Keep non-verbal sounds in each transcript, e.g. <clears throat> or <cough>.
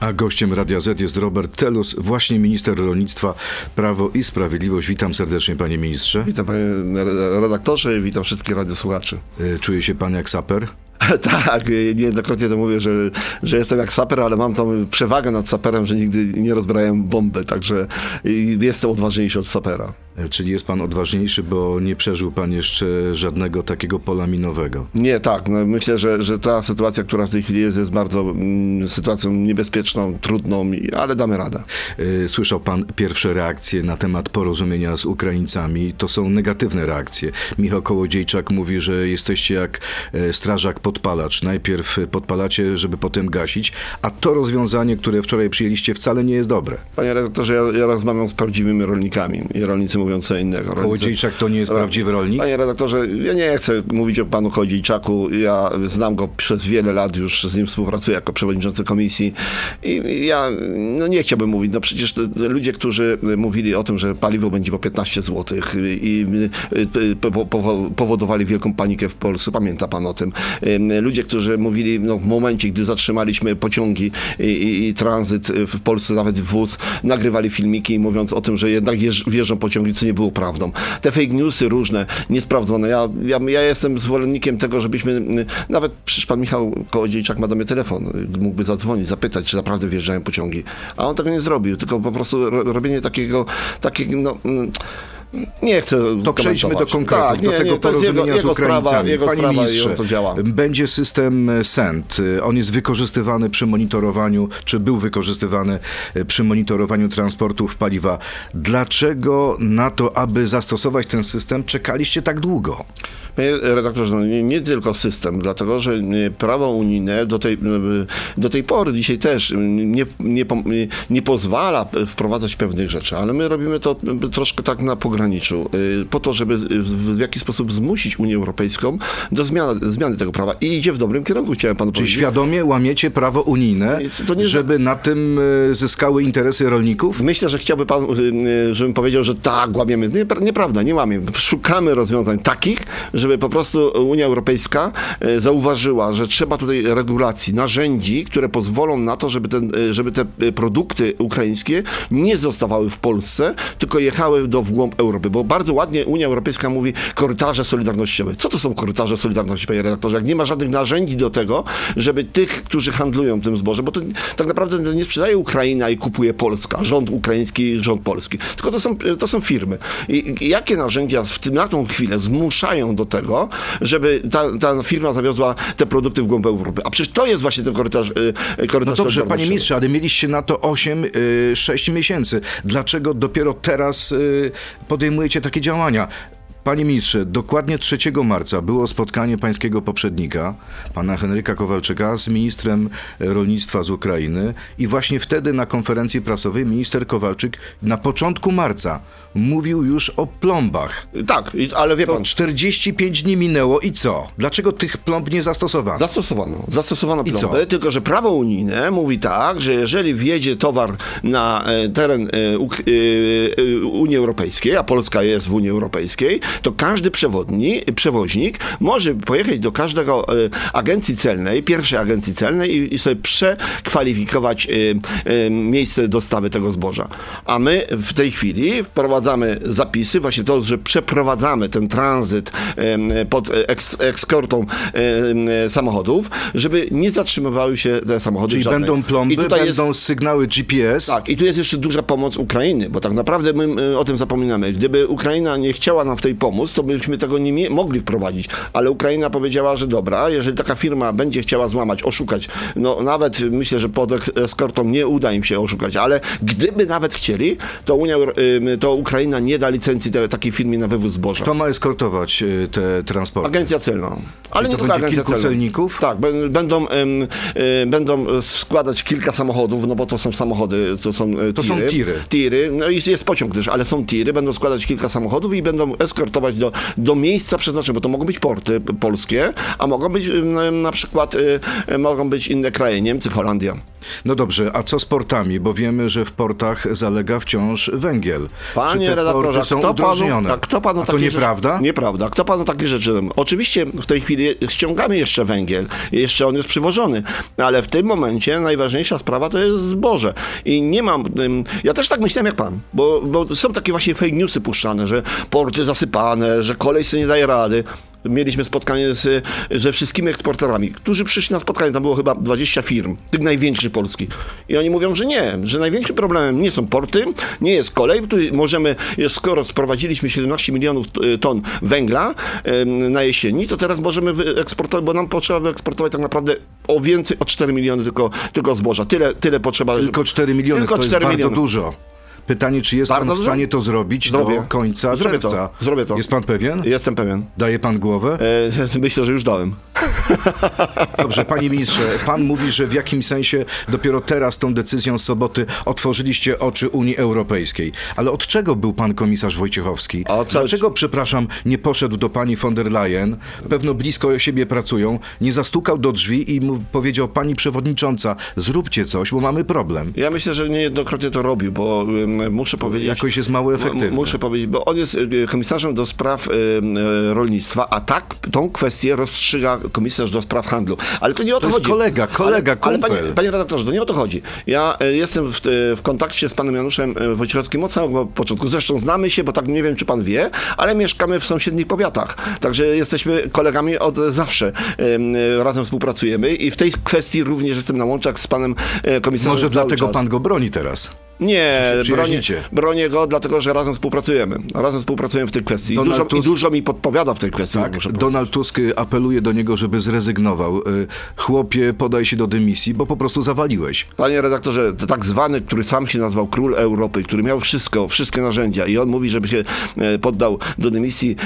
A gościem Radia Z jest Robert Telus, właśnie minister rolnictwa, Prawo i Sprawiedliwość. Witam serdecznie, panie ministrze. Witam panie redaktorze, witam wszystkich radiosłuchaczy. E, czuje się pan jak saper? <laughs> tak, niejednokrotnie to mówię, że, że jestem jak saper, ale mam tą przewagę nad saperem, że nigdy nie rozbrałem bomby, także jestem odważniejszy od sapera. E, czyli jest pan odważniejszy, bo nie przeżył pan jeszcze żadnego takiego pola minowego? Nie, tak. No myślę, że, że ta sytuacja, która w tej chwili jest, jest bardzo mm, sytuacją niebezpieczną, trudną, ale damy radę. E, słyszał pan pierwsze reakcje na temat porozumienia z Ukraińcami. To są negatywne reakcje. Michał Kołodziejczak mówi, że jesteście jak e, strażak podpalacz. Najpierw podpalacie, żeby potem gasić, a to rozwiązanie, które wczoraj przyjęliście, wcale nie jest dobre. Panie redaktorze, ja, ja rozmawiam z prawdziwymi rolnikami i rolnicy mówią co innego. Kołodziejczak to nie jest prawdziwy rolnik? Panie redaktorze, ja nie chcę mówić o panu Kołodziejczaku. Ja znam go przez wiele lat, już z nim współpracuję jako przewodniczący komisji i ja no nie chciałbym mówić, no przecież ludzie, którzy mówili o tym, że paliwo będzie po 15 zł i powodowali wielką panikę w Polsce, pamięta pan o tym. Ludzie, którzy mówili no, w momencie, gdy zatrzymaliśmy pociągi i, i, i tranzyt w Polsce, nawet wóz, nagrywali filmiki mówiąc o tym, że jednak wjeżdżą pociągi co nie było prawdą. Te fake newsy różne, niesprawdzone. Ja, ja, ja jestem zwolennikiem tego, żebyśmy, nawet przecież pan Michał Kołodziejczak ma do mnie telefon, mógłby zadzwonić, zapytać, czy naprawdę wjeżdżają pociągi. A on tego nie zrobił, tylko po prostu robienie takiego, takiego no, nie chcę To przejdźmy do konkretów, tak, nie, do tego nie, porozumienia jego, z Ukraińcami. Jego Panie sprawa, ministrze, to działa. będzie system SENT. On jest wykorzystywany przy monitorowaniu, czy był wykorzystywany przy monitorowaniu transportów paliwa. Dlaczego na to, aby zastosować ten system, czekaliście tak długo? Panie redaktorze, no nie, nie, tylko system, dlatego że prawo unijne do tej, do tej pory, dzisiaj też nie, nie, nie pozwala wprowadzać pewnych rzeczy, ale my robimy to troszkę tak na pograniczu, po to, żeby w jakiś sposób zmusić Unię Europejską do zmiany, zmiany tego prawa. I idzie w dobrym kierunku, chciałem panu Czyli powiedzieć. świadomie łamiecie prawo unijne, nie... żeby na tym zyskały interesy rolników? Myślę, że chciałby pan, żebym powiedział, że tak, łamiemy. Nie, nieprawda, nie łamiemy. Szukamy rozwiązań takich, żeby żeby po prostu Unia Europejska e, zauważyła, że trzeba tutaj regulacji, narzędzi, które pozwolą na to, żeby, ten, e, żeby te e, produkty ukraińskie nie zostawały w Polsce, tylko jechały do w głąb Europy. Bo bardzo ładnie Unia Europejska mówi korytarze solidarnościowe. Co to są korytarze solidarności, panie redaktorze? Jak nie ma żadnych narzędzi do tego, żeby tych, którzy handlują tym zbożem, bo to tak naprawdę nie sprzedaje Ukraina i kupuje Polska, rząd ukraiński, rząd polski, tylko to są, to są firmy. I jakie narzędzia w tym, na tą chwilę zmuszają do tego, tego, żeby ta, ta firma zawiozła te produkty w głąb Europy. A przecież to jest właśnie ten korytarz, y, korytarz No dobrze, panie ministrze, ale mieliście na to 8-6 y, miesięcy. Dlaczego dopiero teraz y, podejmujecie takie działania? Panie ministrze, dokładnie 3 marca było spotkanie pańskiego poprzednika, pana Henryka Kowalczyka, z ministrem rolnictwa z Ukrainy i właśnie wtedy na konferencji prasowej minister Kowalczyk na początku marca mówił już o plombach. Tak, ale wie pan... To 45 dni minęło i co? Dlaczego tych plomb nie zastosowano? Zastosowano. Zastosowano plomby, tylko że prawo unijne mówi tak, że jeżeli wjedzie towar na e, teren e, e, Unii Europejskiej, a Polska jest w Unii Europejskiej, to każdy przewodni, przewoźnik może pojechać do każdego agencji celnej, pierwszej agencji celnej i, i sobie przekwalifikować miejsce dostawy tego zboża. A my w tej chwili wprowadzamy zapisy, właśnie to, że przeprowadzamy ten tranzyt pod ekskortą samochodów, żeby nie zatrzymywały się te samochody Czyli żadnej. będą plomby, będą jest, sygnały GPS. Tak, i tu jest jeszcze duża pomoc Ukrainy, bo tak naprawdę my o tym zapominamy. Gdyby Ukraina nie chciała nam w tej pomóc, to byśmy tego nie mogli wprowadzić, ale Ukraina powiedziała, że dobra, jeżeli taka firma będzie chciała złamać, oszukać, no nawet myślę, że pod eskortą nie uda im się oszukać, ale gdyby nawet chcieli, to Unia, to Ukraina nie da licencji te, takiej firmie na wywóz zboża. Kto ma eskortować y, te transporty? Agencja celna. Ale Czyli nie to tylko agencja kilku celna. celników? Tak, będą, y, będą składać kilka samochodów, no bo to są samochody, to są tiry. To są tiry. Tiry, no i jest pociąg też, ale są tiry, będą składać kilka samochodów i będą eskortować do, do miejsca przeznaczonego, bo to mogą być porty polskie, a mogą być na przykład, mogą być inne kraje, Niemcy, Holandia. No dobrze, a co z portami? Bo wiemy, że w portach zalega wciąż węgiel. Panie redaktorze, są kto panu, a kto panu a to nieprawda? Rzeczy, nieprawda. Kto panu takie rzeczy? Oczywiście w tej chwili ściągamy jeszcze węgiel, jeszcze on jest przywożony, ale w tym momencie najważniejsza sprawa to jest zboże. I nie mam, ja też tak myślałem jak pan, bo, bo są takie właśnie fake newsy puszczane, że porty że kolej sobie nie daje rady. Mieliśmy spotkanie z, ze wszystkimi eksporterami, którzy przyszli na spotkanie, tam było chyba 20 firm, tych największych Polski. I oni mówią, że nie, że największym problemem nie są porty, nie jest kolej, tu możemy, skoro sprowadziliśmy 17 milionów e, ton węgla na jesieni, to teraz możemy wyeksportować, bo nam potrzeba wyeksportować tak naprawdę o więcej, o 4 miliony tylko, tylko zboża. Tyle, tyle potrzeba. Tylko 4 miliony, Tylko to jest 4 bardzo miliony. dużo. Pytanie, czy jest Bardzo pan w dużo? stanie to zrobić Zrobię. do końca Zrobię to. czerwca? Zrobię to. Jest pan pewien? Jestem pewien. Daje pan głowę? E, <laughs> myślę, że już dałem. <laughs> Dobrze, panie ministrze, pan mówi, że w jakimś sensie dopiero teraz tą decyzją z soboty otworzyliście oczy Unii Europejskiej. Ale od czego był pan komisarz Wojciechowski? A co- Dlaczego, przepraszam, nie poszedł do pani von der Leyen, pewno blisko siebie pracują, nie zastukał do drzwi i mu powiedział, pani przewodnicząca, zróbcie coś, bo mamy problem. Ja myślę, że niejednokrotnie to robił, bo ym, muszę powiedzieć... Jakoś jest mało efektywny. Muszę powiedzieć, bo on jest y, komisarzem do spraw y, y, rolnictwa, a tak tą kwestię rozstrzyga komisarz do spraw handlu. Ale to nie o to, To chodzi. kolega, kolega, ale, ale panie, panie redaktorze, to nie o to chodzi. Ja jestem w, w kontakcie z panem Januszem Wojciechowskim od samego początku. Zresztą znamy się, bo tak nie wiem, czy pan wie, ale mieszkamy w sąsiednich powiatach. Także jesteśmy kolegami od zawsze. Razem współpracujemy i w tej kwestii również jestem na łączach z panem komisarzem Może dlatego czas. pan go broni teraz. Nie, bronię, bronię go, dlatego że razem współpracujemy. Razem współpracujemy w tej kwestii. I dużo, I Tusk- dużo mi podpowiada w tej kwestii. Tak, Donald Tusk y, apeluje do niego, żeby zrezygnował. Y, Chłopie, podaj się do dymisji, bo po prostu zawaliłeś. Panie redaktorze, to tak zwany, który sam się nazwał król Europy, który miał wszystko, wszystkie narzędzia i on mówi, żeby się e, poddał do dymisji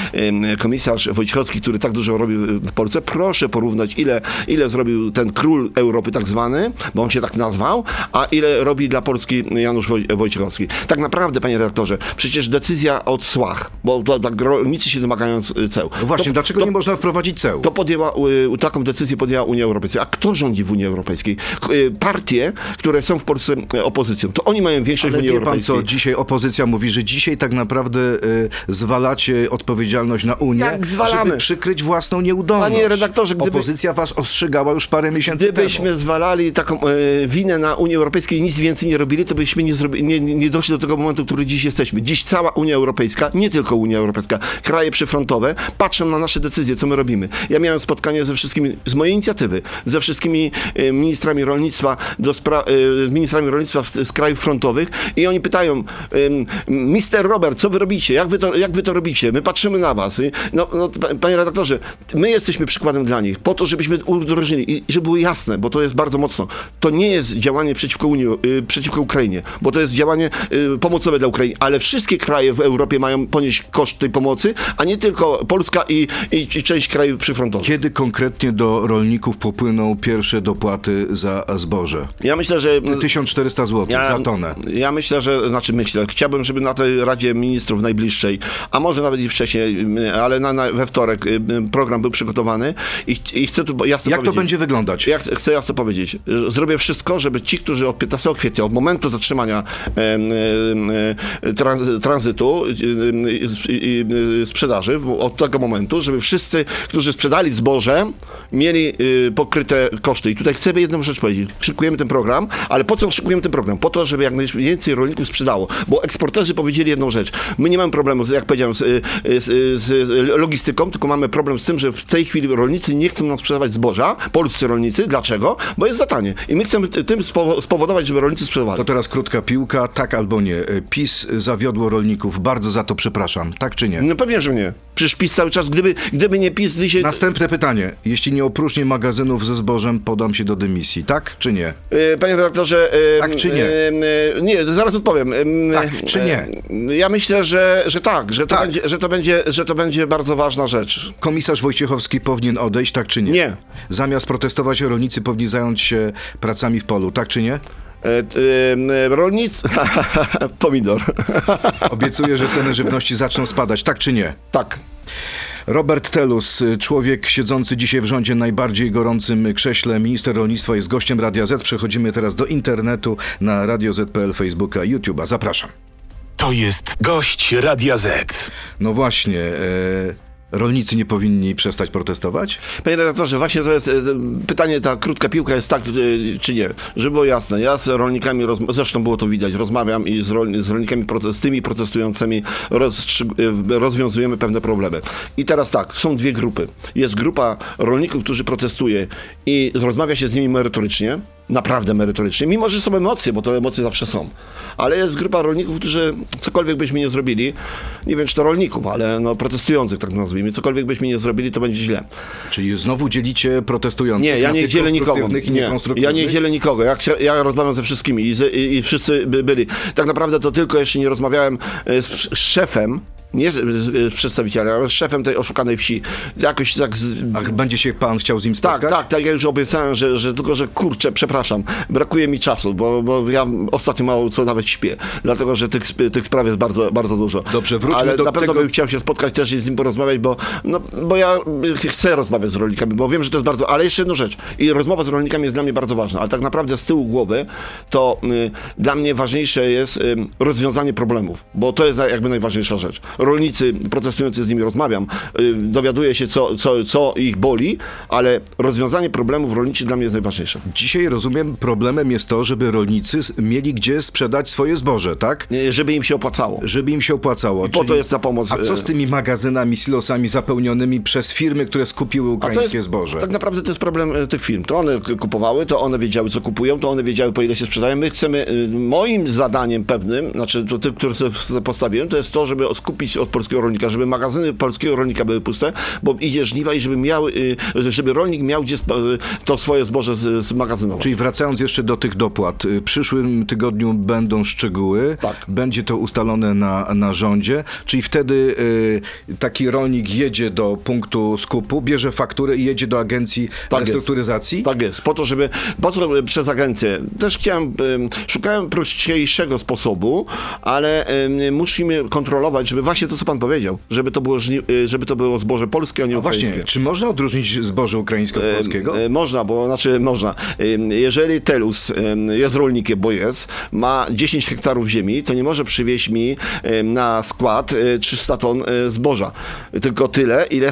komisarz Wojciechowski, który tak dużo robił w Polsce. Proszę porównać, ile, ile zrobił ten król Europy tak zwany, bo on się tak nazwał, a ile robi dla Polski Janusz Woj- Wojciechowski. Tak naprawdę, panie redaktorze, przecież decyzja o cłach, bo to, tak rolnicy się domagają y, ceł. No właśnie, To- dlaczego to- nie można wprowadzić ceł? to podjęła, y, taką decyzję podjęła Unia Europejska. A kto rządzi w Unii Europejskiej? Y, Partie, które są w Polsce y, opozycją. To oni mają większość Ale w Unii wie pan Europejskiej. co, dzisiaj opozycja mówi, że dzisiaj tak naprawdę y, zwalacie odpowiedzialność na Unię, Jak zwalamy? żeby przykryć własną nieudolność. Panie redaktorze, gdyby- Opozycja was ostrzegała już parę miesięcy temu. Gdybyśmy zwalali taką e, winę na Unię Europejską i nic więcej nie robili, to byśmy nie, zrobi, nie, nie doszli do tego momentu, który dziś jesteśmy. Dziś cała Unia Europejska, nie tylko Unia Europejska, kraje przyfrontowe patrzą na nasze decyzje, co my robimy. Ja miałem spotkanie ze wszystkimi, z mojej inicjatywy, ze wszystkimi e, ministrami rolnictwa, do spra- z ministrami rolnictwa w, z krajów frontowych i oni pytają, Mister Robert, co wy robicie? Jak wy to, jak wy to robicie? My patrzymy na was. No, no, pa- panie redaktorze, my jesteśmy przykładem dla nich, po to, żebyśmy udrożnili i żeby było jasne, bo to jest bardzo mocno. To nie jest działanie przeciwko Unii, y, przeciwko Ukrainie, bo to jest działanie y, pomocowe dla Ukrainy, ale wszystkie kraje w Europie mają ponieść koszt tej pomocy, a nie tylko Polska i, i, i część krajów przyfrontowych. Kiedy konkretnie do rolników popłyną pierwsze dopłaty za zboże? Ja myślę, że 1400 zł za tonę. Ja myślę, że, znaczy myślę, chciałbym, żeby na tej Radzie Ministrów najbliższej, a może nawet i wcześniej, ale na, na, we wtorek y, program był przygotowany i, i chcę tu jasno Jak to będzie wyglądać? Ja chcę, jasno powiedzieć, zrobię wszystko, żeby ci, którzy od 15 kwietnia, od momentu zatrzymania trans, tranzytu i- sprzedaży, od tego momentu, żeby wszyscy, którzy sprzedali zboże, mieli y, pokryte koszty. I tutaj chcę jedną rzecz powiedzieć. Szykujemy ten program, ale po co szykujemy ten program? Po to, żeby jak najwięcej rolników sprzedało. Bo eksporterzy powiedzieli jedną rzecz. My nie mamy problemu, z, jak powiedziałem, z, y, z, z logistyką, tylko mamy problem z tym, że w tej chwili rolnicy nie chcą nam sprzedawać zboża, polscy rolnicy. Dlaczego? Bo jest za tanie. I my chcemy tym spowo- spowodować, żeby rolnicy sprzedawali. To teraz krótka piłka, tak albo nie. PiS zawiodło rolników, bardzo za to przepraszam. Tak czy nie? No pewnie, że nie. Przecież PiS cały czas, gdyby, gdyby nie PiS, gdy się... Następne pytanie. Jeśli nie opróżnię magazynów ze zbożem, podam się do dymisji. Tak czy nie? E, Panie redaktorze. e, Tak czy nie? e, e, Nie, zaraz odpowiem. E, Tak czy nie? e, Ja myślę, że, że tak, że to, Tak. Będzie, że, to będzie, że to będzie bardzo ważna rzecz. Komisarz Wojciechowski powinien odejść, tak czy nie? Nie. Zamiast protestować, rolnicy powinni zająć się pracami w polu, tak czy nie? E, e, Rolnicy. <laughs> Pomidor. <laughs> Obiecuję, że ceny żywności zaczną spadać, tak czy nie? tak. Robert Telus, człowiek siedzący dzisiaj w rządzie najbardziej gorącym krześle, minister rolnictwa jest gościem Radia Z. Przechodzimy teraz do internetu na Radio Z.pl, Facebooka, YouTube'a. Zapraszam. To jest gość Radia Z. No właśnie, e, rolnicy nie powinni przestać protestować? Panie redaktorze, właśnie to jest e, pytanie, ta krótka piłka jest tak, e, czy nie. Żeby było jasne, ja z rolnikami, zresztą było to widać, rozmawiam i z, rol- z rolnikami, z tymi protestującymi e, rozwiązujemy pewne problemy. I teraz tak, są dwie grupy. Jest grupa rolników, którzy protestuje i rozmawia się z nimi merytorycznie, naprawdę merytorycznie, mimo że są emocje, bo to emocje zawsze są. Ale jest grupa rolników, którzy cokolwiek byśmy nie zrobili, nie wiem czy to rolników, ale no protestujących tak nazwijmy, cokolwiek byśmy nie zrobili, to będzie źle. Czyli znowu dzielicie protestujących Nie, ja nie dzielę nikogo. Nie, ja nie dzielę nikogo. Ja, ja rozmawiam ze wszystkimi i, i, i wszyscy by byli. Tak naprawdę to tylko jeszcze nie rozmawiałem e, z, z szefem, nie z, przedstawicielem, ale z szefem tej oszukanej wsi. Jakoś tak z, Ach, będzie się pan chciał z nim tak, spotkać? tak, tak, ja już obiecałem, że, że tylko, że kurczę, przepraszam, brakuje mi czasu, bo, bo ja ostatnio mało co nawet śpię, dlatego, że tych, tych spraw jest bardzo, bardzo dużo. Dobrze, wróćmy Ale do na pewno tego- bym chciał się spotkać też i z nim porozmawiać, bo, no, bo ja chcę rozmawiać z rolnikami, bo wiem, że to jest bardzo, ale jeszcze jedną rzecz, i rozmowa z rolnikami jest dla mnie bardzo ważna, ale tak naprawdę z tyłu głowy to y, dla mnie ważniejsze jest y, rozwiązanie problemów, bo to jest jakby najważniejsza rzecz. Rolnicy, protestujący z nimi rozmawiam, y, dowiaduję się, co, co, co ich boli, ale rozwiązanie problemów rolniczych dla mnie jest najważniejsze. Dzisiaj rozumiem, problemem jest to, żeby rolnicy mieli gdzie sprzedać swoje zboże, tak? Żeby im się opłacało. Żeby im się opłacało. I po to jest ta pomoc, A co e, z tymi magazynami, silosami zapełnionymi przez firmy, które skupiły ukraińskie jest, zboże? Tak naprawdę to jest problem e, tych firm. To one kupowały, to one wiedziały, co kupują, to one wiedziały, po ile się sprzedają. My chcemy, y, moim zadaniem pewnym, znaczy to tym, które sobie postawiłem, to jest to, żeby skupić od polskiego rolnika, żeby magazyny polskiego rolnika były puste, bo idzie żniwa i żeby miały, y, żeby rolnik miał gdzie y, to swoje zboże z- zmagazynować. Czyli wracając jeszcze do tych dopłat, y, w przyszłym tygodniu będą szczegóły, Tak. będzie to ustalone na, na rządzie, czyli wtedy taki rolnik jedzie do punktu skupu, bierze fakturę i jedzie do agencji Tak jest. restrukturyzacji? Tak jest, po to, żeby, po e, przez agencję, też chciałem, em, szukałem prostszego sposobu, ale musimy kontrolować, żeby właśnie to, co pan powiedział, żeby to było, e, żeby to było zboże polskie, a nie A ukraińskie. właśnie, czy można odróżnić zboże ukraińskie od polskiego? E, Można, bo znaczy można. Em, Jeżeli Telus jest rolnikiem, bo jest, ma 10 hektarów ziemi, to nie może przywieźć mi na skład e, 300 ton e, zboża. Tylko tyle, ile,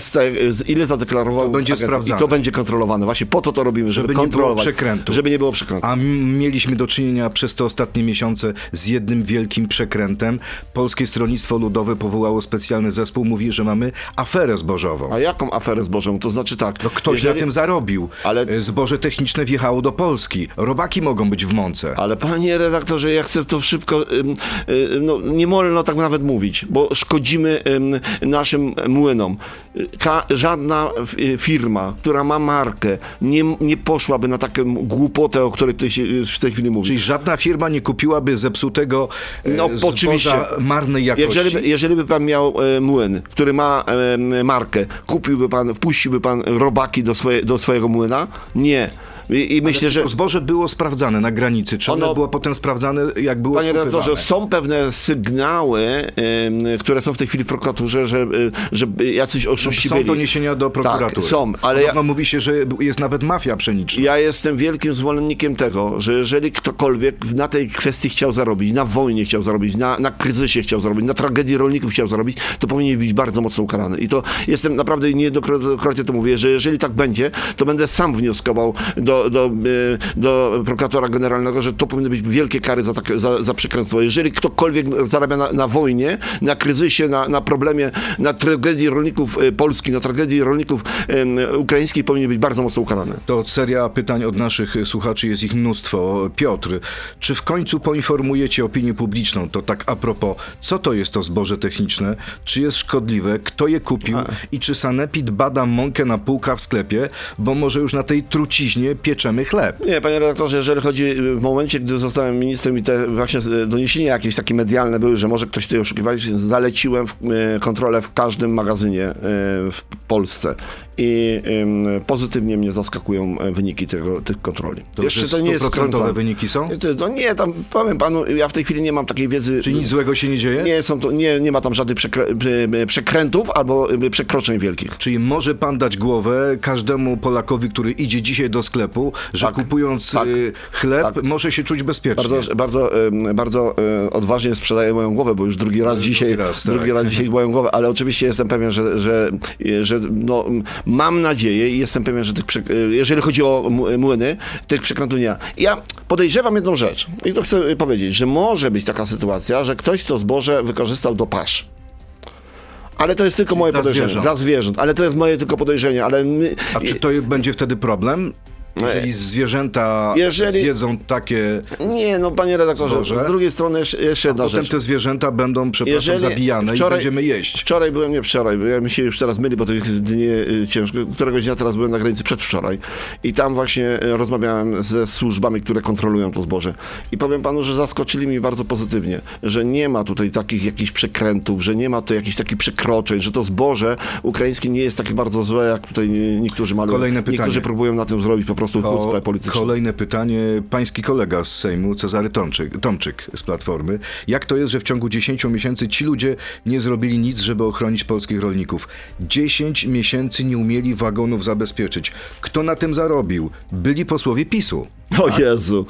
ile zadeklarował. To będzie agent. sprawdzane. I to będzie kontrolowane. Właśnie po to to robimy, żeby, Żeby nie było kontrolować. przekrętu. Żeby nie było przekrętu. A mieliśmy do czynienia przez te ostatnie miesiące z jednym wielkim przekrętem. Polskie Stronnictwo Ludowe powołało specjalny zespół, mówi, że mamy aferę zbożową. A jaką aferę zbożową? To znaczy tak. No ktoś jeżeli- na tym zarobił. Ale- Ale... Zboże techniczne wjechało do Polski. Robaki mogą być w mące. Ale panie redaktorze, ja chcę to szybko, no nie wolno tak nawet mówić, bo szkodzimy ym, naszym młynom. Ka, żadna y, firma, która ma markę, nie, nie poszłaby na taką głupotę, o której tutaj się w tej chwili mówi. Czyli żadna firma nie kupiłaby zepsutego e, No, oczywiście. marnej jakości. Jeżeli, jeżeli by pan miał e, młyn, który ma e, markę, kupiłby pan, wpuściłby pan robaki do, swoje, do swojego młyna? Nie. I, i myślę, że... to zboże było sprawdzane na granicy? Czy ono, Ono- było potem sprawdzane, jak było Panie redaktorze, są pewne sygnały, em, które są w tej chwili w prokuraturze, że, y, że jacyś oszuści Są byli. doniesienia do prokuratury. Tak, są, ale ja, mówi się, że jest nawet mafia pszeniczna. ja jestem wielkim zwolennikiem tego, że jeżeli ktokolwiek na tej kwestii chciał zarobić, na wojnie chciał zarobić, na, na kryzysie chciał zarobić, na tragedii rolników chciał zarobić, to powinien być bardzo mocno ukarany. I to jestem naprawdę niejednokrotnie to mówię, że jeżeli tak będzie, to będę sam wnioskował do, do, e, do prokuratora generalnego, że to powinny być wielkie kary za, tak, za, za przekleństwo. Jeżeli ktokolwiek zarabia na, na wojnie, na kryzysie, na, na problemie, na tragedii rolników e, Polski, na tragedii rolników ukraińskich, powinien być bardzo mocno ukarany. To seria pytań od naszych słuchaczy, jest ich mnóstwo. Piotr, czy w końcu poinformujecie opinię publiczną, to tak a propos, co to jest to zboże techniczne, czy jest szkodliwe, kto je kupił i czy Sanepid bada mąkę na półka w sklepie, bo może już na tej truciźnie chleb. Nie, panie redaktorze, jeżeli chodzi y, w momencie, gdy zostałem ministrem i te właśnie y, doniesienia jakieś takie medialne były, że może ktoś tutaj oszukiwać, zaleciłem y, kontrolę w każdym magazynie w Polsce. I pozytywnie mnie zaskakują e, wyniki tego, tych kontroli. To Jeszcze to nie jest skręcone. wyniki są? No nie, tam powiem panu, ja w tej chwili nie mam takiej wiedzy. Czy nic złego się nie dzieje? Nie, są to, nie, nie ma tam żadnych przekrę, przekrętów albo e, przekroczeń wielkich. Czyli może pan dać głowę każdemu Polakowi, który idzie dzisiaj do sklepu, że Tak, kupując tak, y, chleb tak. może się czuć bezpiecznie. Bardzo, bardzo, bardzo odważnie sprzedaję moją głowę, bo już drugi raz dzisiaj, raz, tak. drugi raz dzisiaj moją głowę, ale oczywiście jestem pewien, że, że, że no, mam nadzieję i jestem pewien, że tych, e, jeżeli chodzi o m- młyny, tych przekrętów nie ma. Ja podejrzewam jedną rzecz i to chcę powiedzieć, że może być taka sytuacja, że ktoś to zboże wykorzystał do pasz. Ale to jest tylko moje dla podejrzenie. zwierząt. Dla zwierząt. Ale to jest moje tylko podejrzenie. Ale my, A czy to będzie wtedy problem? Jeżeli zwierzęta Jeżeli- zjedzą takie, Nie, no panie redaktorze, Zboże? z drugiej strony jeszcze, jedna potem rzecz. te zwierzęta będą, przepraszam, zabijane i będziemy jeść. Wczoraj byłem, nie wczoraj, bo ja mi się już teraz myli, bo tych dni y, ciężko. Któregoś dnia teraz byłem na granicy przedwczoraj i tam właśnie y, rozmawiałem ze służbami, które kontrolują to zboże. I powiem panu, że zaskoczyli mnie bardzo pozytywnie, że nie ma tutaj takich jakichś przekrętów, że nie ma tu jakichś takich przekroczeń, że to zboże ukraińskie nie jest takie bardzo złe, jak tutaj nie- niektórzy malują. Kolejne pytanie. Niektórzy próbują na tym zrobić po prostu chucpę polityczną. Kolejne pytanie. Pański kolega z Sejmu, Cezary Tomczyk, Tomczyk z Platformy. Jak to jest, że w ciągu 10 miesięcy ci ludzie nie zrobili nic, żeby ochronić polskich rolników? 10 miesięcy nie umieli wagonów zabezpieczyć. Kto na tym zarobił? Byli posłowie PiSu. O Jezu.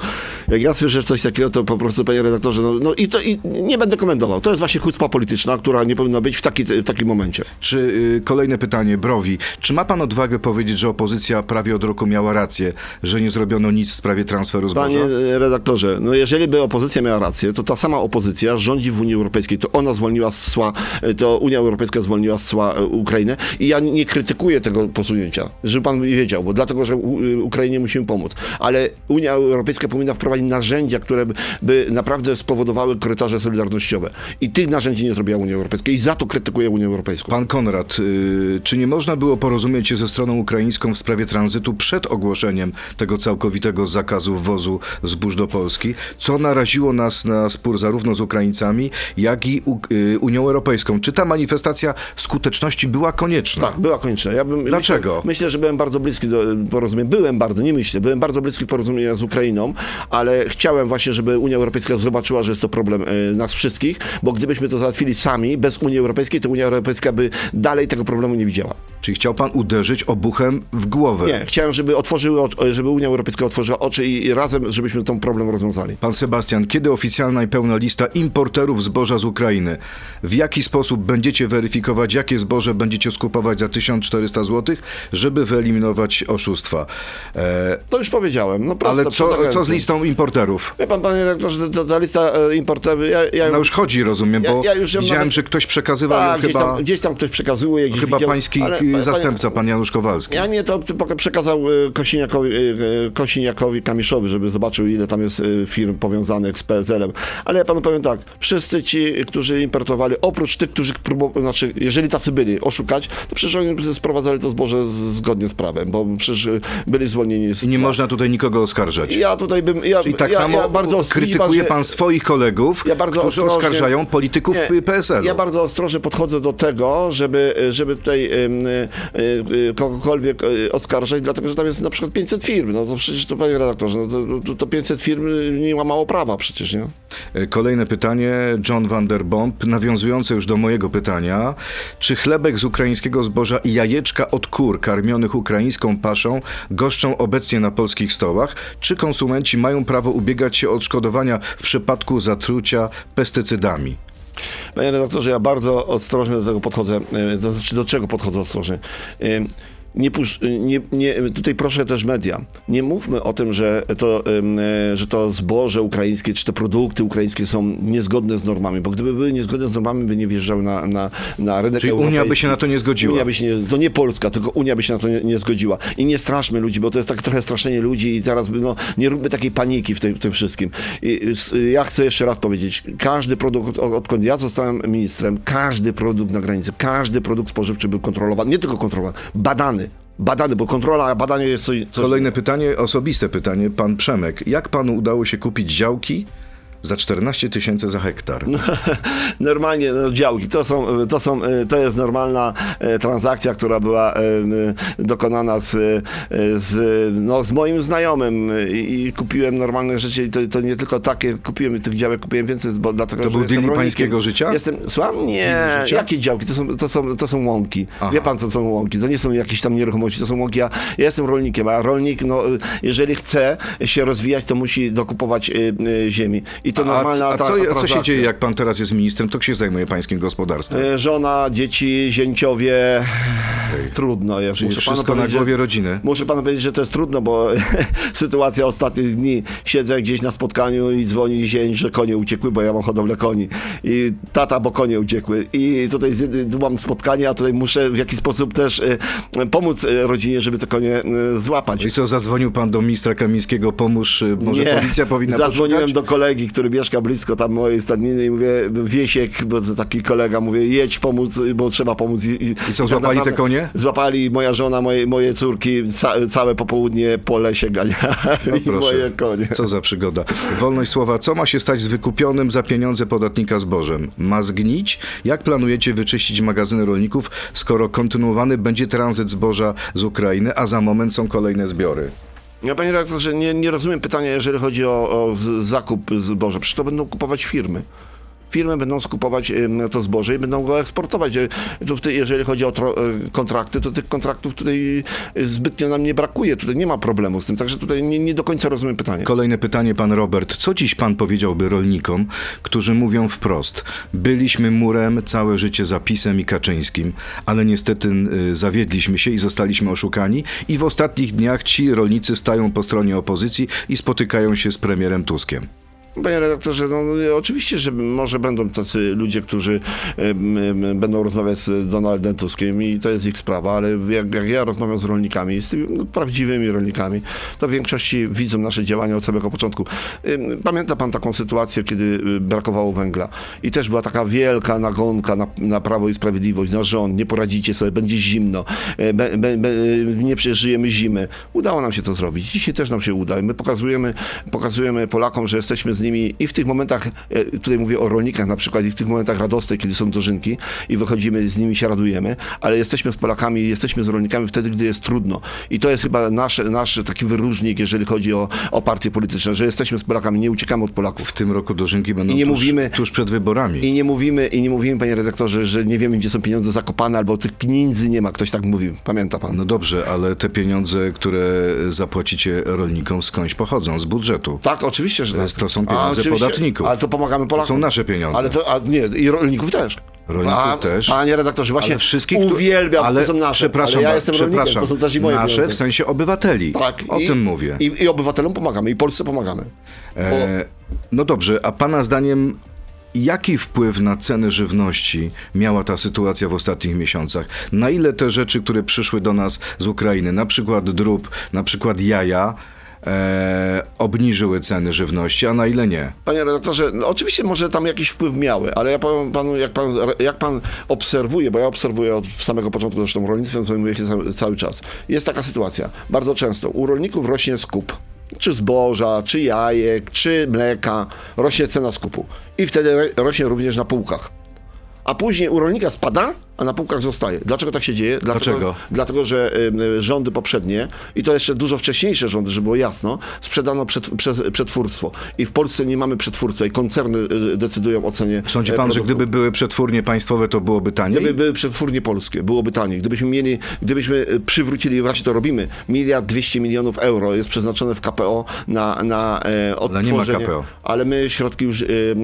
Jak ja słyszę coś takiego, to po prostu, panie redaktorze, no, no i to i nie będę komentował. To jest właśnie chucpa polityczna, która nie powinna być w, taki, w takim momencie. Czy y, kolejne pytanie, Browi. Czy ma pan odwagę powiedzieć, że opozycja prawie od roku miała rację, że nie zrobiono nic w sprawie transferu zboża? Panie e, redaktorze, no jeżeli by opozycja miała rację, to ta sama opozycja rządzi w Unii Europejskiej. To ona zwolniła z cła, e, to Unia Europejska zwolniła z cła e, Ukrainę i ja nie krytykuję tego posunięcia, żeby pan wiedział, bo dlatego, że Ukrainie musimy pomóc. Ale Unia Europejska powinna wprowadzić narzędzia, które by, by naprawdę spowodowały korytarze solidarnościowe. I tych narzędzi nie zrobiła Unia Europejska i za to krytykuję Unię Europejską. Pan Konrad, y, czy nie można było porozumieć się ze stroną ukraińską w sprawie tranzytu przed ogłoszeniem tego całkowitego zakazu wwozu zbóż do Polski, co naraziło nas na spór zarówno z Ukraińcami, jak i U- y, Unią Europejską? Czy ta manifestacja skuteczności była konieczna? Tak, była konieczna. Ja bym, Dlaczego? Myślę, myślę, że byłem bardzo bliski do porozumienia. Byłem bardzo, nie myślę, byłem bardzo bliski porozumienia z Ukrainą, ale chciałem właśnie, żeby Unia Europejska zobaczyła, że jest to problem e, nas wszystkich, bo gdybyśmy to załatwili sami, bez Unii Europejskiej, to Unia Europejska by dalej tego problemu nie widziała. Czyli chciał pan uderzyć obuchem w głowę? Nie, chciałem, żeby otworzyły, żeby Unia Europejska otworzyła oczy i razem, żebyśmy ten problem rozwiązali. Pan Sebastian, kiedy oficjalna i pełna lista importerów zboża z Ukrainy? W jaki sposób będziecie weryfikować, jakie zboże będziecie skupować za 1400 zł, żeby wyeliminować oszustwa? E, To już powiedziałem. No prosto, ale co, co z listą importerów? Wie pan, panie redaktorze, ta, ta lista e, importowa, ja, ja No już chodzi, rozumiem, Ja- bo ja już ją widziałem, nawet- że ktoś przekazywał tak, gdzieś, chyba, tam, gdzieś tam ktoś przekazuje. Gdzieś chyba widział, pański ale- k- panie- zastępca, pan Janusz Kowalski. Ja nie, to przekazał e, Kosiniakowi, e, Kosiniakowi Kamiszowi, żeby zobaczył, ile tam jest e, firm powiązanych z PSL-em. Ale ja panu powiem tak, wszyscy ci, którzy importowali, oprócz tych, którzy próbowali, znaczy, jeżeli tacy byli, oszukać, to przecież oni sprowadzali to zboże zgodnie z prawem, bo przecież e, byli zwolnieni z nie można tutaj nikogo oskarżać. Ja tutaj bym... Ja, Czyli tak ja, samo ja bardzo krytykuje pan swoich kolegów, Ja bardzo którzy ostrożnie- oskarżają polityków Nie, PSL-u. Ja bardzo ostrożnie podchodzę do tego, żeby, żeby tutaj em, e, e, kogokolwiek oskarżać, dlatego że tam jest na przykład 500 firm. No to przecież to panie redaktorze, no to, to, to 500 firm nie łamało prawa przecież, nie? E, Kolejne pytanie, John van der Bomb, nawiązujące już do mojego pytania. Czy chlebek z ukraińskiego zboża i jajeczka od kur karmionych ukraińską paszą goszczą obecnie na polskich stołach? Czy konsumenci mają prawo ubiegać się o odszkodowania w przypadku zatrucia pestycydami? Panie redaktorze, ja bardzo ostrożnie do tego podchodzę. e, To znaczy, do czego podchodzę ostrożnie? Nie, nie, nie, tutaj proszę też media. Nie mówmy o tym, że to, e, że to zboże ukraińskie, czy te produkty ukraińskie są niezgodne z normami, bo gdyby były niezgodne z normami, by nie wjeżdżały na, na, na rynek Czyli Unia by się na to nie zgodziła? Unia by się nie, to nie Polska, tylko Unia by się na to nie, nie zgodziła. I nie straszmy ludzi, bo to jest tak trochę straszenie ludzi i teraz no, nie róbmy takiej paniki w, tej, w tym wszystkim. I, ja chcę jeszcze raz powiedzieć, każdy produkt, od- odkąd ja zostałem ministrem, każdy produkt na granicy, każdy produkt spożywczy był kontrolowany, nie tylko kontrolowany, badany. Badany, bo kontrola, badanie jest coś Kolejne pytanie, osobiste pytanie, pan Przemek. Jak panu udało się kupić działki Za 14 tysięcy za hektar. <laughs> Normalnie no, działki, to, są, to, są, e, to jest normalna e, transakcja, która była e, dokonana z, z, no, z moim znajomym i, i kupiłem normalne rzeczy i to, to nie tylko takie, kupiłem tych działek, kupiłem więcej, bo dlatego, To był deal pańskiego życia? Jestem, słucham? Nie, jakie działki? To są, to, są, to są łąki. Aha. Wie pan, co są łąki? To nie są jakieś tam nieruchomości, to są łąki. Ja, ja jestem rolnikiem, a rolnik, no, jeżeli chce się rozwijać, to musi dokupować y, y, ziemi. I to A, normalna a, co, a co się transakcja. dzieje, jak pan teraz jest ministrem? To się zajmuje pańskim gospodarstwem? E, Żona, dzieci, zięciowie. Trudno jest. Czyli Muszę wszystko na głowie rodziny. Muszę panu powiedzieć, że to jest trudno, bo <laughs> sytuacja ostatnich dni. Siedzę gdzieś na spotkaniu i dzwoni zięć, że konie uciekły, bo ja mam hodowlę koni. I tata, bo konie uciekły. I tutaj mam spotkanie, a tutaj muszę w jakiś sposób też e, pomóc e, rodzinie, żeby te konie złapać. I co, zadzwonił pan do ministra Kamińskiego, pomóż, może Nie. policja powinna Zadzwoniłem poszukać? do kolegi, który mieszka blisko tam mojej stadniny i mówię, Wiesiek, bo to taki kolega, mówię, jedź pomóc, bo trzeba pomóc. I, I co, złapali te konie? Złapali moja żona, moje, moje córki, ca, całe popołudnie po lesie ganiali No moje konie. co za przygoda. Wolność słowa, co ma się stać z wykupionym za pieniądze podatnika zbożem? Ma zgnić? Jak planujecie wyczyścić magazyny rolników, skoro kontynuowany będzie tranzyt zboża z Ukrainy, a za moment są kolejne zbiory? Ja panie redaktorze, nie, nie rozumiem pytania, jeżeli chodzi o, o zakup zboża. Przecież to będą kupować firmy. Firmy będą skupować to zboże i będą go eksportować. E, jeżeli chodzi o e, kontrakty, to tych kontraktów tutaj e, zbytnio nam nie brakuje. Tutaj nie ma problemu z tym, także tutaj nie, nie do końca rozumiem pytanie. Kolejne pytanie, pan Robert. Co dziś pan powiedziałby rolnikom, którzy mówią wprost, byliśmy murem całe życie za PiSem i Kaczyńskim, ale niestety y, zawiedliśmy się i zostaliśmy oszukani i w ostatnich dniach ci rolnicy stają po stronie opozycji i spotykają się z premierem Tuskiem. Panie redaktorze, no oczywiście, że może będą tacy ludzie, którzy będą rozmawiać z Donaldem Tuskiem i to jest ich sprawa, ale jak, jak ja rozmawiam z rolnikami, z tymi no, prawdziwymi rolnikami, to w większości widzą nasze działania od samego początku. Pamięta pan taką sytuację, kiedy y, brakowało węgla i też była taka wielka nagonka na, na Prawo i Sprawiedliwość, na rząd, nie poradzicie sobie, będzie zimno, e, be, be, be, nie przeżyjemy zimy. Udało nam się to zrobić. Dzisiaj też nam się uda my pokazujemy, pokazujemy Polakom, że jesteśmy z nimi i w tych momentach, e, tutaj mówię o rolnikach na przykład, i w tych momentach radosnych, kiedy są dożynki i wychodzimy, z nimi się radujemy, ale jesteśmy z Polakami, jesteśmy z rolnikami wtedy, gdy jest trudno. I to jest chyba nasz, nasz taki wyróżnik, jeżeli chodzi o, o partie polityczne, że jesteśmy z Polakami, nie uciekamy od Polaków. W tym roku dożynki będą I nie tuż, mówimy- tuż przed wyborami. I nie mówimy, i nie mówimy, panie redaktorze, że nie wiemy, gdzie są pieniądze zakopane, albo tych pieniędzy nie ma. Ktoś tak mówił. Pamięta pan? No dobrze, ale te pieniądze, które zapłacicie rolnikom, skądś pochodzą? Z budżetu. Tak, oczywiście, że tak. To są pieniądze oczywiście. podatników. Ale to pomagamy Polakom. To są nasze pieniądze. Ale to, a nie, i rolników też. Rolników a, też. Panie redaktorze, właśnie Ale wszystkich, uwielbiam, ale, to są nasze. Przepraszam, ale ja jestem przepraszam. to są też i moje Nasze pieniądze. w sensie obywateli. Tak, O i, tym mówię. I, I obywatelom pomagamy, i Polsce pomagamy. E, no dobrze, a pana zdaniem jaki wpływ na ceny żywności miała ta sytuacja w ostatnich miesiącach? Na ile te rzeczy, które przyszły do nas z Ukrainy, na przykład drób, na przykład jaja, e, obniżyły ceny żywności, a na ile nie? Panie redaktorze, no oczywiście może tam jakiś wpływ miały, ale ja powiem panu, jak pan, jak pan obserwuje, bo ja obserwuję od samego początku, zresztą rolnictwem zajmuję się cały, czas. Jest taka sytuacja, bardzo często u rolników rośnie skup. Czy zboża, czy jajek, czy mleka, rośnie cena skupu. I wtedy ro- rośnie również na półkach. A później u rolnika spada, a na półkach zostaje. Dlaczego tak się dzieje? Dlatego, Dlaczego? Dlatego, że rządy poprzednie, i to jeszcze dużo wcześniejsze rządy, żeby było jasno, sprzedano przed, przed, przetwórstwo. I w Polsce nie mamy przetwórstwa i koncerny y, decydują o cenie Sądzi e, pan, że produktu. gdyby były przetwórnie państwowe, to byłoby taniej? Gdyby były przetwórnie polskie, byłoby taniej. Gdybyśmy mieli, gdybyśmy y, przywrócili, właśnie to robimy, miliard 200 milionów euro jest przeznaczone w KPO na, na e, odtworzenie. KPO. Ale my środki już y,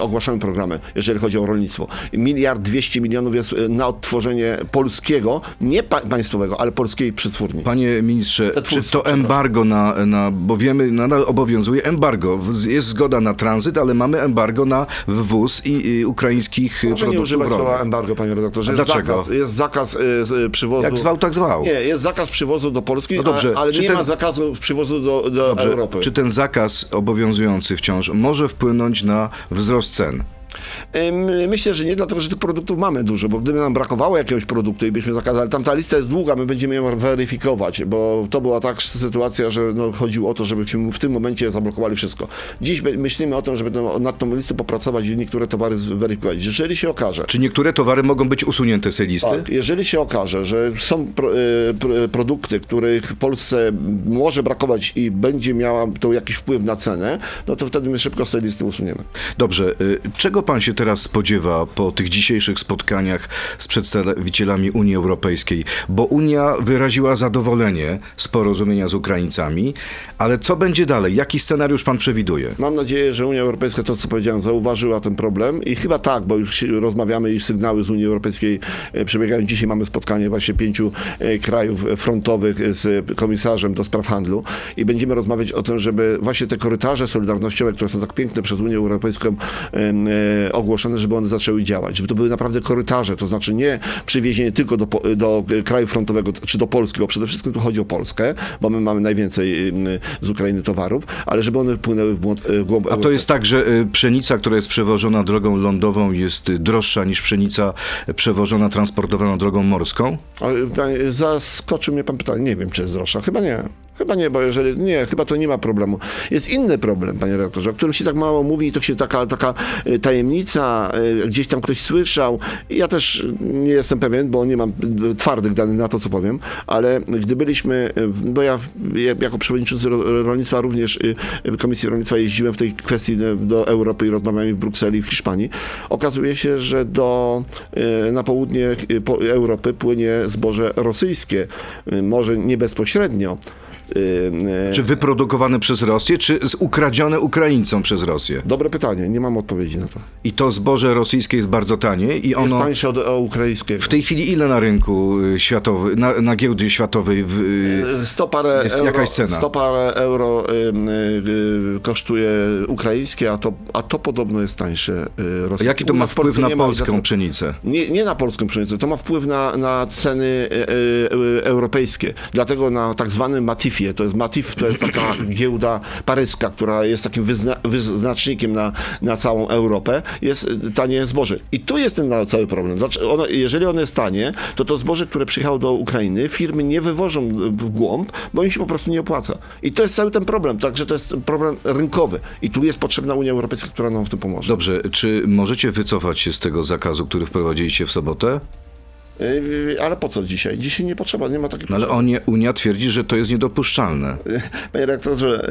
ogłaszamy programy, jeżeli chodzi o rolnictwo. Miliard 200 milionów jest na odtworzenie polskiego, nie pa, państwowego, ale polskiej przetwórni. Panie ministrze, czy to embargo na, na, bo wiemy, nadal obowiązuje embargo. Jest zgoda na tranzyt, ale mamy embargo na wwóz i, i ukraińskich nie produktów używać rolnych. słowa embargo, panie redaktorze. Jest dlaczego? zakaz, jest zakaz y, y, przywozu. Jak zwał, tak zwał. Nie, jest zakaz przywozu do Polski, No dobrze, a, ale nie ten- ma zakazu przywozu do, do Dobrze, Europy. czy ten zakaz obowiązujący wciąż może wpłynąć na wzrost cen? Myślę, że nie, dlatego że tych produktów mamy dużo, bo gdyby nam brakowało jakiegoś produktu i byśmy zakazali, tam ta lista jest długa, my będziemy ją weryfikować, bo to była tak sytuacja, że no, chodziło o to, żebyśmy w tym momencie zablokowali wszystko. Dziś my- myślimy o tym, żeby nad tą listą popracować i niektóre towary zweryfikować. Jeżeli się okaże, Czy niektóre towary mogą być usunięte z tej listy? tak, jeżeli się okaże, że są pro, pro, produkty, których w Polsce może brakować i będzie miała to jakiś wpływ na cenę, no to wtedy my szybko z tej listy usuniemy. Dobrze, y, czego pan się teraz spodziewa po tych dzisiejszych spotkaniach z przedstawicielami Unii Europejskiej? Bo Unia wyraziła zadowolenie z porozumienia z Ukraińcami, ale co będzie dalej? Jaki scenariusz pan przewiduje? Mam nadzieję, że Unia Europejska, to co powiedziałem, zauważyła ten problem i chyba tak, bo już rozmawiamy i sygnały z Unii Europejskiej e, przebiegają. Dzisiaj mamy spotkanie właśnie pięciu e, krajów frontowych e, z komisarzem do spraw handlu i będziemy rozmawiać o tym, żeby właśnie te korytarze solidarnościowe, które są tak piękne przez Unię Europejską ogłoszone, żeby one zaczęły działać, żeby to były naprawdę korytarze, to znaczy nie przywiezienie tylko do, do kraju frontowego czy do Polski, bo przede wszystkim tu chodzi o Polskę, bo my mamy najwięcej z Ukrainy towarów, ale żeby one wpłynęły w głąb, w głąb A to jest tak, że y, pszenica, która jest przewożona drogą lądową jest droższa niż pszenica przewożona, transportowana drogą morską? Zaskoczył mnie pan pytanie. Nie wiem, czy jest droższa. Chyba nie. Chyba nie, bo jeżeli. Nie, chyba to nie ma problemu. Jest inny problem, panie redaktorze, o którym się tak mało mówi i to się taka, taka y, tajemnica, y, gdzieś tam ktoś słyszał. Ja też nie jestem pewien, bo nie mam y, twardych danych na to, co powiem, ale gdy byliśmy, bo ja w- ja jako przewodniczący ro- rolnictwa również Komisji Rolnictwa jeździłem w tej kwestii do Europy i rozmawiałem w Brukseli i w Hiszpanii. Okazuje się, że do, na południe po- Europy płynie zboże rosyjskie, może nie bezpośrednio. Y, y, Czy wyprodukowane przez Rosję, czy ukradzione Ukraińcom przez Rosję? Dobre pytanie, nie mam odpowiedzi na to. I to zboże rosyjskie jest bardzo tanie i Jest ono... tańsze od od ukraińskiego. W tej chwili ile na rynku y, światowym, na, na giełdzie światowej w, y, 100 parę Jest euro, jakaś cena. 100 parę euro y, y, y, kosztuje ukraińskie, a to, a to podobno jest tańsze y, rosyjskie. jaki to ma wpływ na ma polską dlatego- pszenicę? Nie, nie na polską pszenicę, to ma wpływ na, na ceny e, e, europejskie. Dlatego na tak zwanym Matifie, to jest Matif, to jest taka <clears throat> giełda paryska, która jest takim wyzna, wyznacznikiem na, na całą Europę, jest e, tanie zboże. I tu jest ten cały problem. Znaczy, ono, jeżeli ono jest tanie, to to zboże, które przyjechało do Ukrainy, firmy nie wywożą w głąb, bo im się po prostu nie opłaca. I to jest cały ten problem. Także to jest problem rynkowy. I tu jest potrzebna Unia Europejska, która nam w tym pomoże. Dobrze, czy możecie wycofać się z tego zakazu, który wprowadziliście w sobotę? E, Ale po co dzisiaj? Dzisiaj nie potrzeba, nie ma takiej No ale Unia, Unia twierdzi, że to jest niedopuszczalne. <laughs> Panie redaktorze,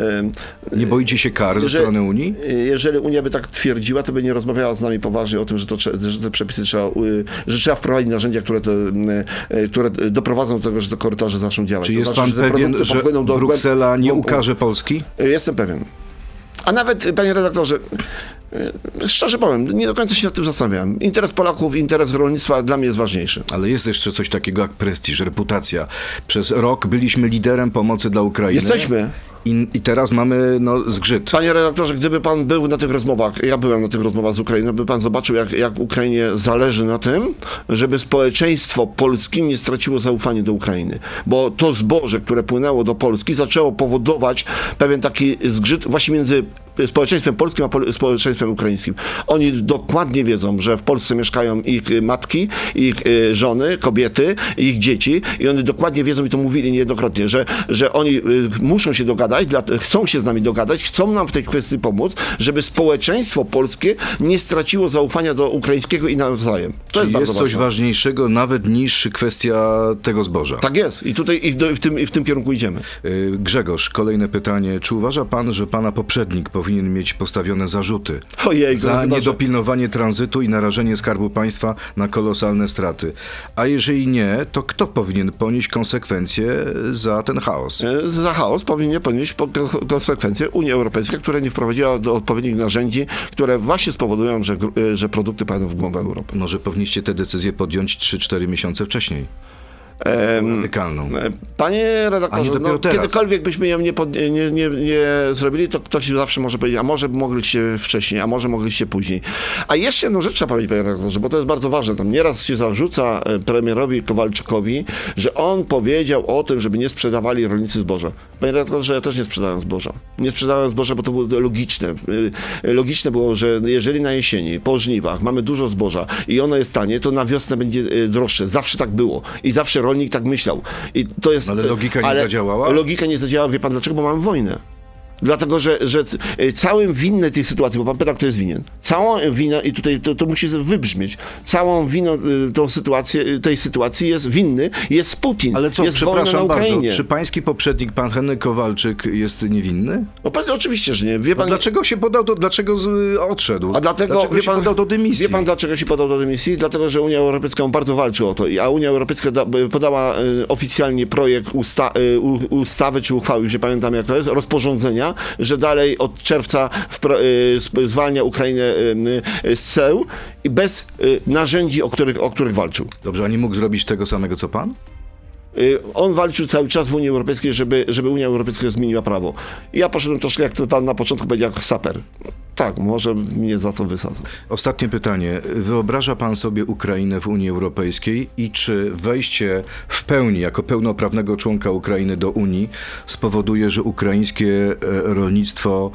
e, Nie boicie się kar ze strony Unii? e, jeżeli Unia by tak twierdziła, to by nie rozmawiała z nami poważnie o tym, że, to, że te przepisy trzeba, że trzeba wprowadzić narzędzia, które, to, które doprowadzą do tego, że te korytarze zaczną działać. Czy To jest znaczy, pan że pewien, że Bruksela głęb- nie ukaże Polski? Jestem pewien. A nawet, panie redaktorze, szczerze powiem, nie do końca się nad tym zastanawiałem. Interes Polaków, interes rolnictwa dla mnie jest ważniejszy. Ale jest jeszcze coś takiego jak prestiż, reputacja. Przez rok byliśmy liderem pomocy dla Ukrainy. Jesteśmy. I, i teraz mamy no, zgrzyt. Panie redaktorze, gdyby pan był na tych rozmowach, ja byłem na tych rozmowach z Ukrainą, by pan zobaczył, jak, jak Ukrainie zależy na tym, żeby społeczeństwo polskie nie straciło zaufania do Ukrainy. Bo to zboże, które płynęło do Polski, zaczęło powodować pewien taki zgrzyt właśnie między społeczeństwem polskim a społeczeństwem ukraińskim. Oni dokładnie wiedzą, że w Polsce mieszkają ich y, matki, ich y, żony, kobiety, ich dzieci i oni dokładnie wiedzą i to mówili niejednokrotnie, że, że oni y, muszą się dogadać, chcą się z nami dogadać, chcą nam w tej kwestii pomóc, żeby społeczeństwo polskie nie straciło zaufania do ukraińskiego i nawzajem. To Czyli jest jest coś ważne. ważniejszego nawet niż kwestia tego zboża. Tak jest i tutaj i w, tym, i w tym kierunku idziemy. Grzegorz, kolejne pytanie. Czy uważa pan, że pana poprzednik powinien mieć postawione zarzuty Ojej, za niedopilnowanie tranzytu i narażenie Skarbu Państwa na kolosalne straty? A jeżeli nie, to kto powinien ponieść konsekwencje za ten chaos? E, Za chaos powinien ponieść po- ko- konsekwencje Unia Europejska, która nie wprowadziła do odpowiednich narzędzi, które właśnie spowodują, że, e, że produkty pojadą w głąb Europy. Może powinniście te decyzje podjąć 3-4 miesiące wcześniej. Radykalną. E, Panie redaktorze, no, kiedykolwiek byśmy ją nie, pod, nie, nie, nie zrobili, to ktoś zawsze może powiedzieć, a może mogliście wcześniej, a może mogliście później. A jeszcze jedną rzecz trzeba powiedzieć, panie redaktorze, bo to jest bardzo ważne. Tam nieraz się zarzuca e, premierowi Kowalczykowi, że on powiedział o tym, żeby nie sprzedawali rolnicy zboża. Panie redaktorze, ja też nie sprzedałem zboża. Nie sprzedałem zboża, bo to było logiczne. E, Logiczne było, że jeżeli na jesieni, po żniwach mamy dużo zboża i ono jest tanie, to na wiosnę będzie droższe. Zawsze tak było. I zawsze rolnik tak myślał. I to jest, Ale logika nie ale zadziałała? Logika nie zadziałała, wie pan dlaczego? Bo mamy wojnę. Dlatego, że, że y, całym winny tej sytuacji, bo pan pyta, kto jest winien. Całą winę, i tutaj to, to musi wybrzmieć, całą winą y, tą sytuację, y, tej sytuacji jest winny, jest Putin. Ale co, jest przepraszam bardzo, czy pański poprzednik, pan Henryk Kowalczyk, jest niewinny? No, pan, oczywiście, że nie. Wie pan, dlaczego się podał do, dlaczego z, odszedł? A dlatego, dlaczego wie się pan, podał do dymisji? Wie pan, dlaczego się podał do dymisji? Dlatego, że Unia Europejska bardzo walczy o to, a Unia Europejska da, podała oficjalnie projekt usta, ustawy czy uchwały, już nie pamiętam jak to jest, rozporządzenia, że dalej od czerwca y, zwalnia Ukrainę y, y, z ceł i bez narzędzi, o których, o których walczył. Dobrze, a nie mógł zrobić tego samego, co pan? Y, On walczył cały czas w Unii Europejskiej, żeby, żeby Unia Europejska zmieniła prawo. Ja poszedłem troszkę, jak to pan na początku powiedział, jako saper. Tak, może mnie za to wysadzą. Ostatnie pytanie. Wyobraża pan sobie Ukrainę w Unii Europejskiej i czy wejście w pełni jako pełnoprawnego członka Ukrainy do Unii spowoduje, że ukraińskie e, rolnictwo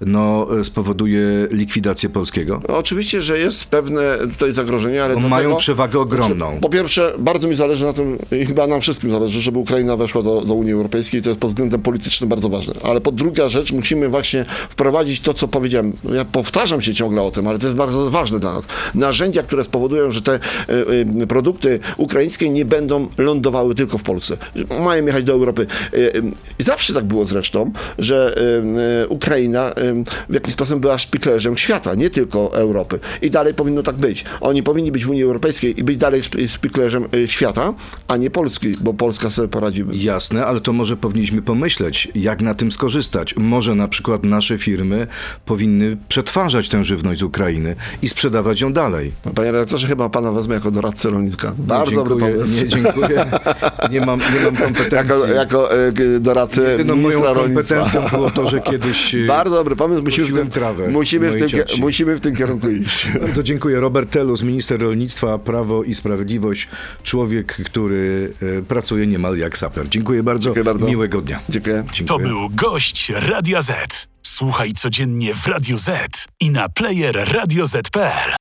no, e, spowoduje likwidację polskiego? No, oczywiście, że jest pewne tutaj zagrożenie, ale mają przewagę ogromną. Po pierwsze, bardzo mi zależy na tym, i chyba nam wszystkim zależy, żeby Ukraina weszła do, do Unii Europejskiej. To jest pod względem politycznym bardzo ważne. Ale po druga rzecz, musimy właśnie wprowadzić to, co powiedziałem. Ja powtarzam się ciągle o tym, ale to jest bardzo ważne dla nas. Narzędzia, które spowodują, że te e, produkty ukraińskie nie będą lądowały tylko w Polsce. Mają jechać do Europy. E, I zawsze tak było zresztą, że Ukraina w jakiś sposób była szpiklerzem świata, nie tylko Europy. I dalej powinno tak być. Oni powinni być w Unii Europejskiej i być dalej szp- szpiklerzem e, świata, a nie Polski, bo Polska sobie poradzi. Jasne, ale to może powinniśmy pomyśleć, jak na tym skorzystać. Może na przykład nasze firmy powinny przetwarzać tę żywność z Ukrainy i sprzedawać ją dalej. No, Panie redaktorze, chyba pana wezmę jako doradcę rolnika. Bardzo dobry dziękuję, pomysł. Nie, dziękuję. Nie mam, nie mam <laughs> kompetencji. Jako, jako g- doradcę Jedyną moją ministra rolnictwa. kompetencją było to, że <laughs> kiedyś... Bardzo dobry pomysł, musimy w, tym, trawę musimy, w mojej tym, cioci. musimy w tym kierunku <laughs> iść. Bardzo dziękuję. Robert Telus, minister rolnictwa, Prawo i Sprawiedliwość. Człowiek, który e, pracuje niemal jak saper. Dziękuję bardzo. Dziękuję bardzo. Miłego dnia. Dziękuję. Dziękuję. To był gość Radia Z. Słuchaj codziennie w Radio Z i na player radioz.pl.